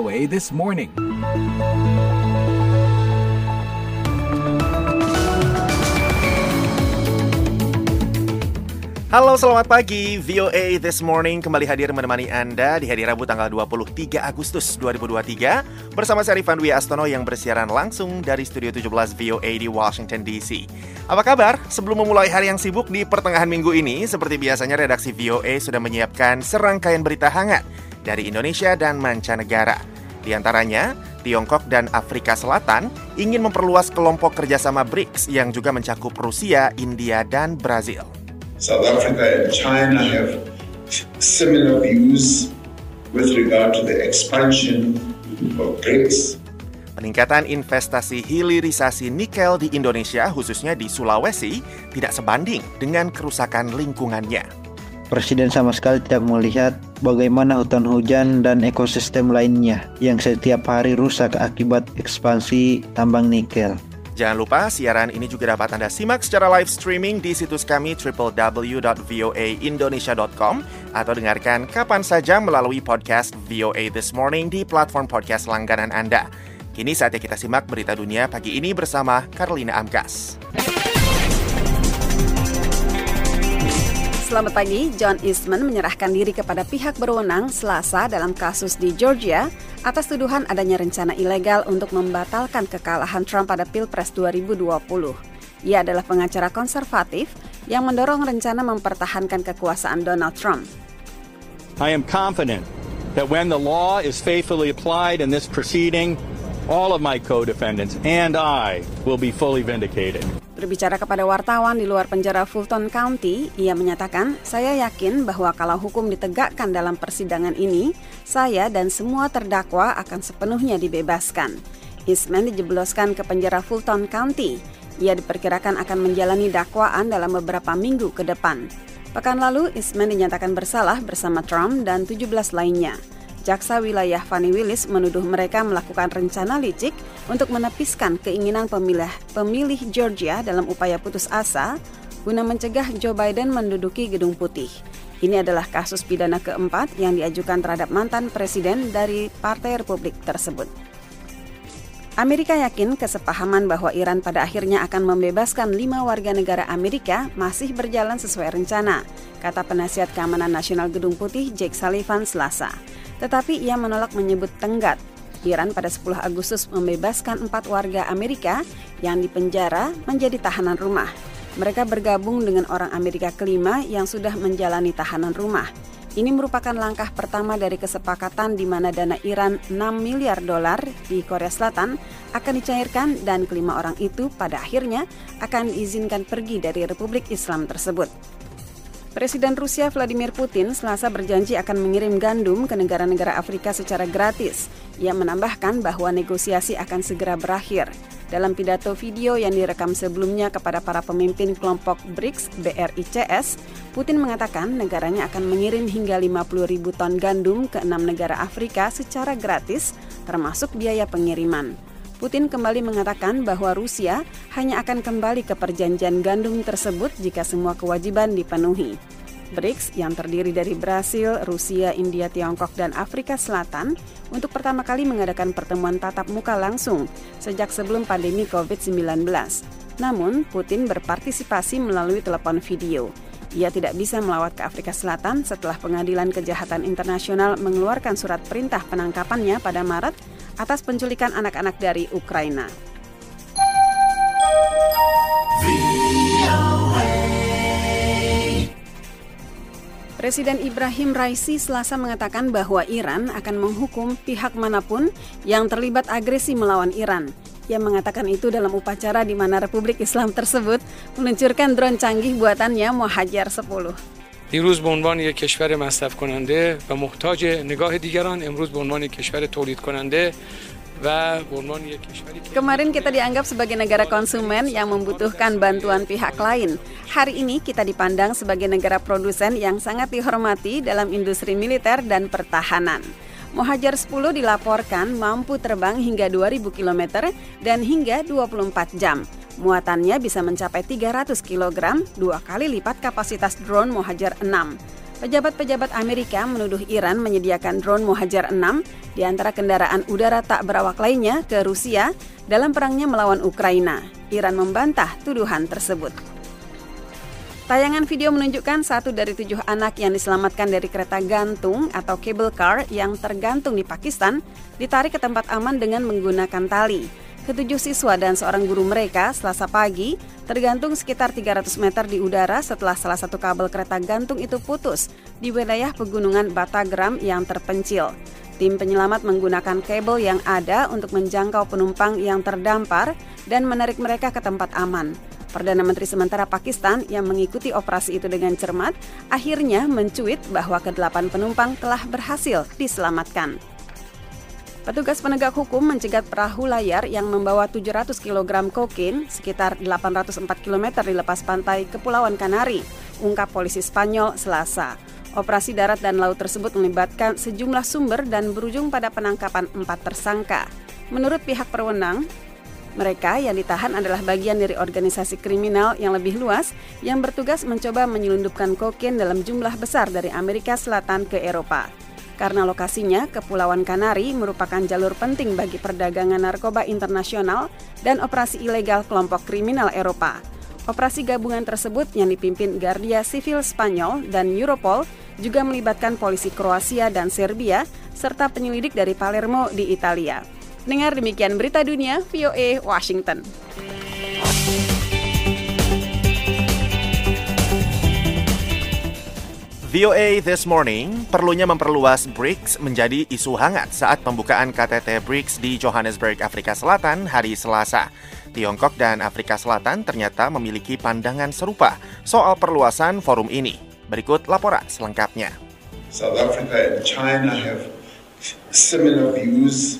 VOA This Morning. Halo, selamat pagi. VOA This Morning kembali hadir menemani Anda di hari Rabu tanggal 23 Agustus 2023 bersama saya Rifan Dwi Astono yang bersiaran langsung dari Studio 17 VOA di Washington DC. Apa kabar? Sebelum memulai hari yang sibuk di pertengahan minggu ini, seperti biasanya redaksi VOA sudah menyiapkan serangkaian berita hangat dari Indonesia dan mancanegara. Di antaranya, Tiongkok dan Afrika Selatan ingin memperluas kelompok kerjasama BRICS yang juga mencakup Rusia, India, dan Brazil. South Africa and China have similar views with regard to the expansion of BRICS. Peningkatan investasi hilirisasi nikel di Indonesia, khususnya di Sulawesi, tidak sebanding dengan kerusakan lingkungannya. Presiden sama sekali tidak melihat bagaimana hutan hujan dan ekosistem lainnya yang setiap hari rusak akibat ekspansi tambang nikel. Jangan lupa siaran ini juga dapat Anda simak secara live streaming di situs kami www.voaindonesia.com atau dengarkan kapan saja melalui podcast VOA This Morning di platform podcast langganan Anda. Kini saatnya kita simak berita dunia pagi ini bersama Carolina Amkas. Selamat pagi, John Eastman menyerahkan diri kepada pihak berwenang Selasa dalam kasus di Georgia atas tuduhan adanya rencana ilegal untuk membatalkan kekalahan Trump pada Pilpres 2020. Ia adalah pengacara konservatif yang mendorong rencana mempertahankan kekuasaan Donald Trump. I am confident that when the law is faithfully applied in this proceeding, all of my co-defendants and I will be fully vindicated. Berbicara kepada wartawan di luar penjara Fulton County, ia menyatakan, "Saya yakin bahwa kalau hukum ditegakkan dalam persidangan ini, saya dan semua terdakwa akan sepenuhnya dibebaskan." Eastman dijebloskan ke penjara Fulton County. Ia diperkirakan akan menjalani dakwaan dalam beberapa minggu ke depan. Pekan lalu, Eastman dinyatakan bersalah bersama Trump dan 17 lainnya. Jaksa wilayah Fanny Willis menuduh mereka melakukan rencana licik untuk menepiskan keinginan pemilih, pemilih Georgia dalam upaya putus asa guna mencegah Joe Biden menduduki Gedung Putih. Ini adalah kasus pidana keempat yang diajukan terhadap mantan presiden dari Partai Republik tersebut. Amerika yakin kesepahaman bahwa Iran pada akhirnya akan membebaskan lima warga negara Amerika masih berjalan sesuai rencana, kata penasihat keamanan nasional Gedung Putih Jake Sullivan Selasa tetapi ia menolak menyebut tenggat. Iran pada 10 Agustus membebaskan empat warga Amerika yang dipenjara menjadi tahanan rumah. Mereka bergabung dengan orang Amerika kelima yang sudah menjalani tahanan rumah. Ini merupakan langkah pertama dari kesepakatan di mana dana Iran 6 miliar dolar di Korea Selatan akan dicairkan dan kelima orang itu pada akhirnya akan diizinkan pergi dari Republik Islam tersebut. Presiden Rusia Vladimir Putin selasa berjanji akan mengirim gandum ke negara-negara Afrika secara gratis. Ia menambahkan bahwa negosiasi akan segera berakhir. Dalam pidato video yang direkam sebelumnya kepada para pemimpin kelompok BRICS BRICS, Putin mengatakan negaranya akan mengirim hingga 50 ribu ton gandum ke enam negara Afrika secara gratis, termasuk biaya pengiriman. Putin kembali mengatakan bahwa Rusia hanya akan kembali ke perjanjian gandum tersebut jika semua kewajiban dipenuhi. BRICS yang terdiri dari Brasil, Rusia, India, Tiongkok, dan Afrika Selatan untuk pertama kali mengadakan pertemuan tatap muka langsung sejak sebelum pandemi COVID-19. Namun, Putin berpartisipasi melalui telepon video. Ia tidak bisa melawat ke Afrika Selatan setelah Pengadilan Kejahatan Internasional mengeluarkan surat perintah penangkapannya pada Maret atas penculikan anak-anak dari Ukraina. Presiden Ibrahim Raisi selasa mengatakan bahwa Iran akan menghukum pihak mana pun yang terlibat agresi melawan Iran. Ia mengatakan itu dalam upacara di mana Republik Islam tersebut meluncurkan drone canggih buatannya Mohajer 10. دیروز به عنوان یک کشور مصرف کننده و محتاج نگاه دیگران امروز به عنوان یک کشور تولید کننده Kemarin kita dianggap sebagai negara konsumen yang membutuhkan bantuan pihak lain. Hari ini kita dipandang sebagai negara produsen yang sangat dihormati dalam industri militer dan pertahanan. Mohajar 10 dilaporkan mampu terbang hingga 2000 km dan hingga 24 jam. Muatannya bisa mencapai 300 kg, dua kali lipat kapasitas drone Mohajer 6. Pejabat-pejabat Amerika menuduh Iran menyediakan drone Muhajir 6 di antara kendaraan udara tak berawak lainnya ke Rusia dalam perangnya melawan Ukraina. Iran membantah tuduhan tersebut. Tayangan video menunjukkan satu dari tujuh anak yang diselamatkan dari kereta gantung atau cable car yang tergantung di Pakistan ditarik ke tempat aman dengan menggunakan tali. Ketujuh siswa dan seorang guru mereka selasa pagi tergantung sekitar 300 meter di udara setelah salah satu kabel kereta gantung itu putus di wilayah pegunungan Batagram yang terpencil. Tim penyelamat menggunakan kabel yang ada untuk menjangkau penumpang yang terdampar dan menarik mereka ke tempat aman. Perdana Menteri sementara Pakistan yang mengikuti operasi itu dengan cermat akhirnya mencuit bahwa kedelapan penumpang telah berhasil diselamatkan. Petugas penegak hukum mencegat perahu layar yang membawa 700 kg kokain sekitar 804 km di lepas pantai Kepulauan Kanari, ungkap polisi Spanyol Selasa. Operasi darat dan laut tersebut melibatkan sejumlah sumber dan berujung pada penangkapan empat tersangka. Menurut pihak perwenang, mereka yang ditahan adalah bagian dari organisasi kriminal yang lebih luas yang bertugas mencoba menyelundupkan kokain dalam jumlah besar dari Amerika Selatan ke Eropa. Karena lokasinya, Kepulauan Kanari merupakan jalur penting bagi perdagangan narkoba internasional dan operasi ilegal kelompok kriminal Eropa. Operasi gabungan tersebut yang dipimpin Guardia Civil Spanyol dan Europol juga melibatkan polisi Kroasia dan Serbia serta penyelidik dari Palermo di Italia. Dengar demikian berita dunia VOA Washington. VOA This Morning perlunya memperluas BRICS menjadi isu hangat saat pembukaan KTT BRICS di Johannesburg, Afrika Selatan hari Selasa. Tiongkok dan Afrika Selatan ternyata memiliki pandangan serupa soal perluasan forum ini. Berikut laporan selengkapnya. South Africa and China have similar views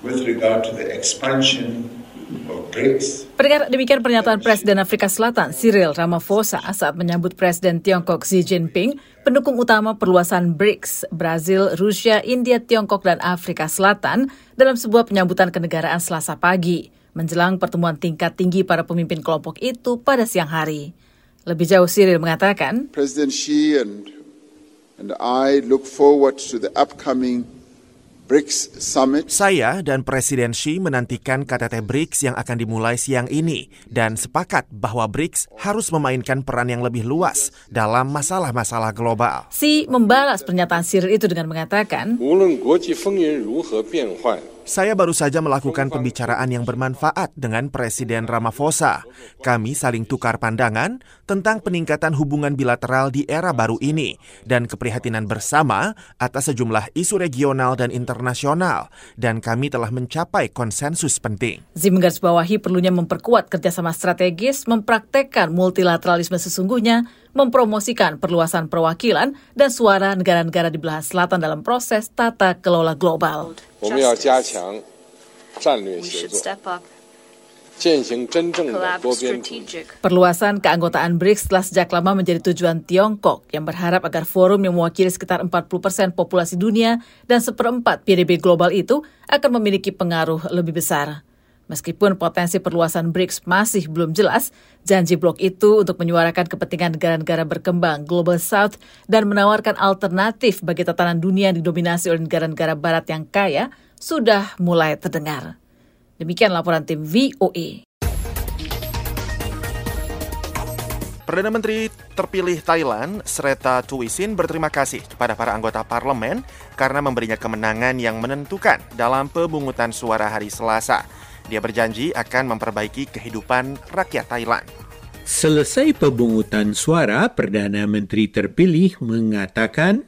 with regard to the expansion Pendengar demikian pernyataan Presiden Afrika Selatan Cyril Ramaphosa saat menyambut Presiden Tiongkok Xi Jinping, pendukung utama perluasan BRICS, Brazil, Rusia, India, Tiongkok, dan Afrika Selatan dalam sebuah penyambutan kenegaraan selasa pagi, menjelang pertemuan tingkat tinggi para pemimpin kelompok itu pada siang hari. Lebih jauh Cyril mengatakan, President Xi and, and I look forward to the upcoming BRICS Summit. Saya dan Presiden Xi menantikan KTT BRICS yang akan dimulai siang ini dan sepakat bahwa BRICS harus memainkan peran yang lebih luas dalam masalah-masalah global. Xi membalas pernyataan Cyril itu dengan mengatakan, saya baru saja melakukan pembicaraan yang bermanfaat dengan Presiden Ramaphosa. Kami saling tukar pandangan tentang peningkatan hubungan bilateral di era baru ini dan keprihatinan bersama atas sejumlah isu regional dan internasional. Dan kami telah mencapai konsensus penting. Zim menggarisbawahi perlunya memperkuat kerjasama strategis, mempraktekkan multilateralisme sesungguhnya, mempromosikan perluasan perwakilan dan suara negara-negara di belahan selatan dalam proses tata kelola global. Perluasan keanggotaan BRICS telah sejak lama menjadi tujuan Tiongkok yang berharap agar forum yang mewakili sekitar 40 persen populasi dunia dan seperempat PDB global itu akan memiliki pengaruh lebih besar. Meskipun potensi perluasan BRICS masih belum jelas, janji blok itu untuk menyuarakan kepentingan negara-negara berkembang Global South dan menawarkan alternatif bagi tatanan dunia yang didominasi oleh negara-negara barat yang kaya sudah mulai terdengar. Demikian laporan tim VOA. Perdana Menteri terpilih Thailand, Sreta Tuisin berterima kasih kepada para anggota parlemen karena memberinya kemenangan yang menentukan dalam pemungutan suara hari Selasa. Dia berjanji akan memperbaiki kehidupan rakyat Thailand. Selesai pemungutan suara, Perdana Menteri terpilih mengatakan,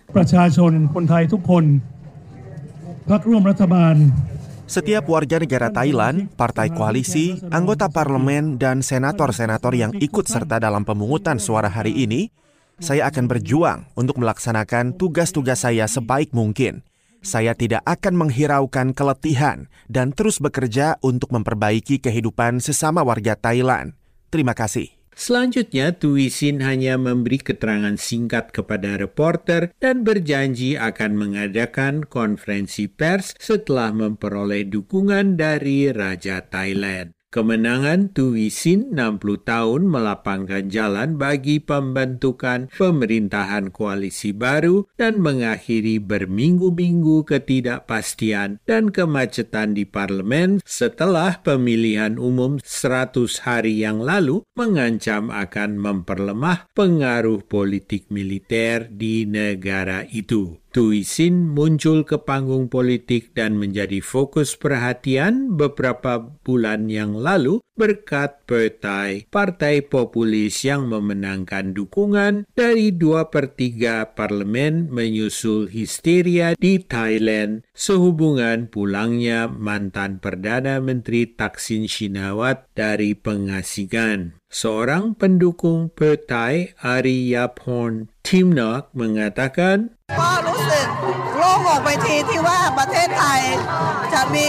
setiap warga negara Thailand, partai koalisi, anggota parlemen, dan senator-senator yang ikut serta dalam pemungutan suara hari ini, saya akan berjuang untuk melaksanakan tugas-tugas saya sebaik mungkin saya tidak akan menghiraukan keletihan dan terus bekerja untuk memperbaiki kehidupan sesama warga Thailand. Terima kasih. Selanjutnya, Tuisin hanya memberi keterangan singkat kepada reporter dan berjanji akan mengadakan konferensi pers setelah memperoleh dukungan dari Raja Thailand. Kemenangan Tuisin 60 tahun melapangkan jalan bagi pembentukan pemerintahan koalisi baru dan mengakhiri berminggu-minggu ketidakpastian dan kemacetan di parlemen setelah pemilihan umum 100 hari yang lalu mengancam akan memperlemah pengaruh politik militer di negara itu. Tuisin muncul ke panggung politik dan menjadi fokus perhatian beberapa bulan yang lalu berkat Pertai, partai populis yang memenangkan dukungan dari dua per tiga parlemen menyusul histeria di Thailand sehubungan pulangnya mantan Perdana Menteri Taksin Shinawat dari pengasingan. Seorang pendukung Pertai, Ariyapon Timnok mengatakan ก็รู้สึกโล่งอกไปทีที่ว่าประเทศไทยจะมี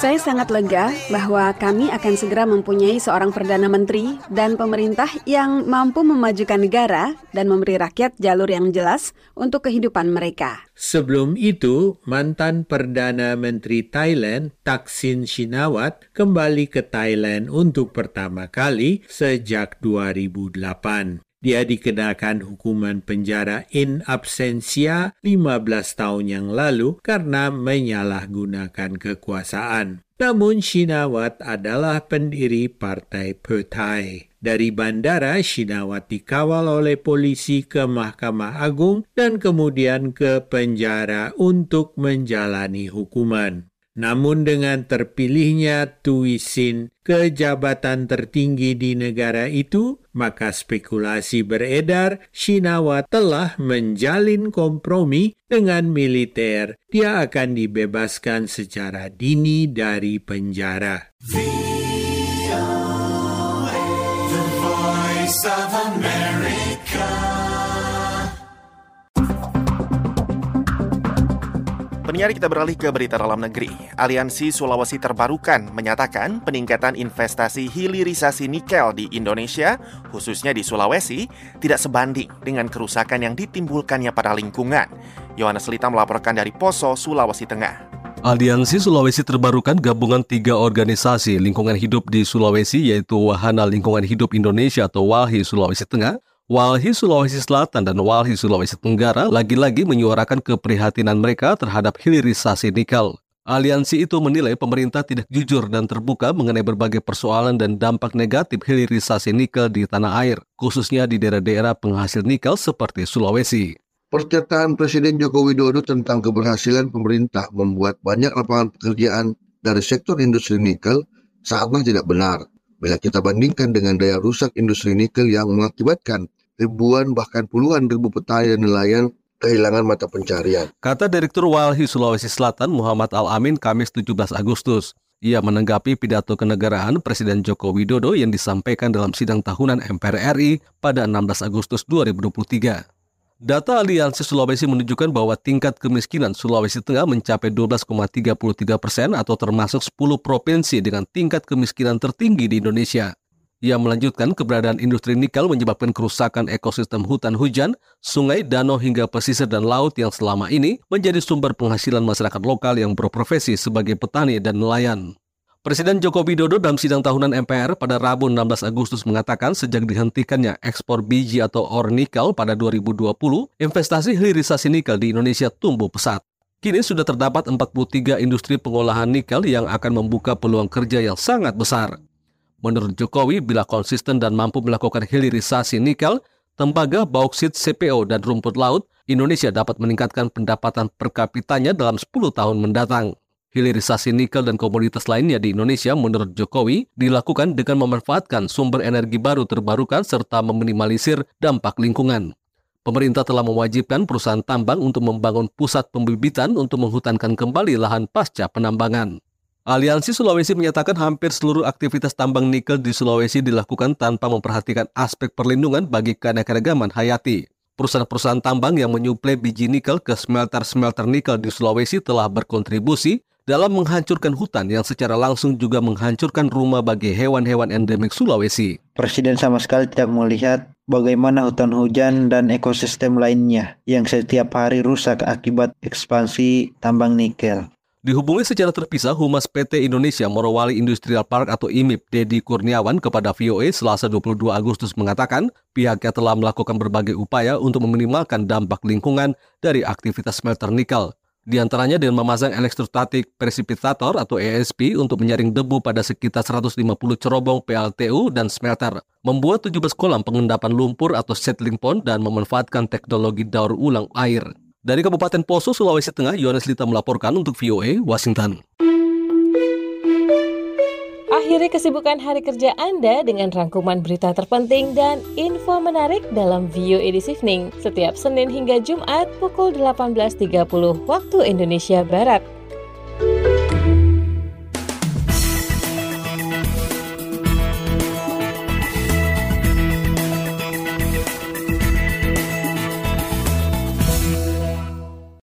Saya sangat lega bahwa kami akan segera mempunyai seorang Perdana Menteri dan pemerintah yang mampu memajukan negara dan memberi rakyat jalur yang jelas untuk kehidupan mereka. Sebelum itu, mantan Perdana Menteri Thailand, Taksin Shinawat, kembali ke Thailand untuk pertama kali sejak 2008. Dia dikenakan hukuman penjara in absentia 15 tahun yang lalu karena menyalahgunakan kekuasaan. Namun Shinawat adalah pendiri Partai Pertai. Dari bandara, Shinawat dikawal oleh polisi ke Mahkamah Agung dan kemudian ke penjara untuk menjalani hukuman. Namun dengan terpilihnya Tuisin ke jabatan tertinggi di negara itu, maka spekulasi beredar Shinawa telah menjalin kompromi dengan militer. Dia akan dibebaskan secara dini dari penjara. The Voice of America. Penyiar kita beralih ke berita dalam negeri. Aliansi Sulawesi Terbarukan menyatakan peningkatan investasi hilirisasi nikel di Indonesia, khususnya di Sulawesi, tidak sebanding dengan kerusakan yang ditimbulkannya pada lingkungan. Yohanes Lita melaporkan dari Poso, Sulawesi Tengah. Aliansi Sulawesi Terbarukan gabungan tiga organisasi lingkungan hidup di Sulawesi yaitu Wahana Lingkungan Hidup Indonesia atau WALHI Sulawesi Tengah, Walhi Sulawesi Selatan dan Walhi Sulawesi Tenggara lagi-lagi menyuarakan keprihatinan mereka terhadap hilirisasi nikel. Aliansi itu menilai pemerintah tidak jujur dan terbuka mengenai berbagai persoalan dan dampak negatif hilirisasi nikel di tanah air, khususnya di daerah-daerah penghasil nikel seperti Sulawesi. Pernyataan Presiden Joko Widodo tentang keberhasilan pemerintah membuat banyak lapangan pekerjaan dari sektor industri nikel sangatlah tidak benar bila kita bandingkan dengan daya rusak industri nikel yang mengakibatkan ribuan bahkan puluhan ribu petani dan nelayan kehilangan mata pencarian. Kata Direktur Walhi Sulawesi Selatan Muhammad Al-Amin Kamis 17 Agustus. Ia menanggapi pidato kenegaraan Presiden Joko Widodo yang disampaikan dalam sidang tahunan MPR RI pada 16 Agustus 2023. Data Aliansi Sulawesi menunjukkan bahwa tingkat kemiskinan Sulawesi Tengah mencapai 12,33 persen atau termasuk 10 provinsi dengan tingkat kemiskinan tertinggi di Indonesia. Ia melanjutkan keberadaan industri nikel menyebabkan kerusakan ekosistem hutan hujan, sungai, danau hingga pesisir dan laut yang selama ini menjadi sumber penghasilan masyarakat lokal yang berprofesi sebagai petani dan nelayan. Presiden Joko Widodo dalam sidang tahunan MPR pada Rabu 16 Agustus mengatakan sejak dihentikannya ekspor biji atau ore nikel pada 2020, investasi hilirisasi nikel di Indonesia tumbuh pesat. Kini sudah terdapat 43 industri pengolahan nikel yang akan membuka peluang kerja yang sangat besar. Menurut Jokowi, bila konsisten dan mampu melakukan hilirisasi nikel, tembaga, bauksit, CPO, dan rumput laut, Indonesia dapat meningkatkan pendapatan per kapitanya dalam 10 tahun mendatang. Hilirisasi nikel dan komoditas lainnya di Indonesia menurut Jokowi dilakukan dengan memanfaatkan sumber energi baru terbarukan serta meminimalisir dampak lingkungan. Pemerintah telah mewajibkan perusahaan tambang untuk membangun pusat pembibitan untuk menghutankan kembali lahan pasca penambangan. Aliansi Sulawesi menyatakan hampir seluruh aktivitas tambang nikel di Sulawesi dilakukan tanpa memperhatikan aspek perlindungan bagi keanekaragaman hayati. Perusahaan-perusahaan tambang yang menyuplai biji nikel ke smelter-smelter nikel di Sulawesi telah berkontribusi dalam menghancurkan hutan yang secara langsung juga menghancurkan rumah bagi hewan-hewan endemik Sulawesi. Presiden sama sekali tidak melihat bagaimana hutan hujan dan ekosistem lainnya yang setiap hari rusak akibat ekspansi tambang nikel. Dihubungi secara terpisah Humas PT Indonesia Morowali Industrial Park atau IMIP Dedi Kurniawan kepada VOA Selasa 22 Agustus mengatakan pihaknya telah melakukan berbagai upaya untuk meminimalkan dampak lingkungan dari aktivitas smelter nikel. Di antaranya dengan memasang elektrostatik precipitator atau ESP untuk menyaring debu pada sekitar 150 cerobong PLTU dan smelter, membuat 17 kolam pengendapan lumpur atau settling pond dan memanfaatkan teknologi daur ulang air. Dari Kabupaten Poso, Sulawesi Tengah, Yohanes Lita melaporkan untuk VOA Washington. Akhiri kesibukan hari kerja Anda dengan rangkuman berita terpenting dan info menarik dalam VOA This Evening setiap Senin hingga Jumat pukul 18.30 waktu Indonesia Barat.